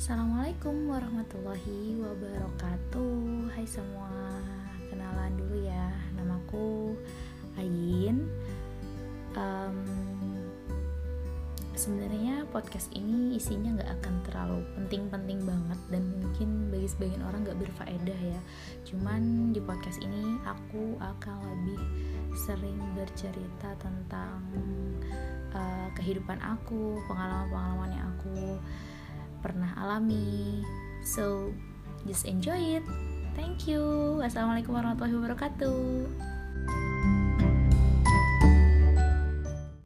Assalamualaikum warahmatullahi wabarakatuh. Hai semua Kenalan dulu ya. Namaku Ayin. Um, Sebenarnya podcast ini isinya gak akan terlalu penting-penting banget Dan mungkin bagi sebagian orang gak berfaedah ya. Cuman di podcast ini aku akan lebih sering bercerita tentang uh, kehidupan aku Pengalaman-pengalaman yang aku pernah alami. So, just enjoy it. Thank you. Wassalamualaikum warahmatullahi wabarakatuh.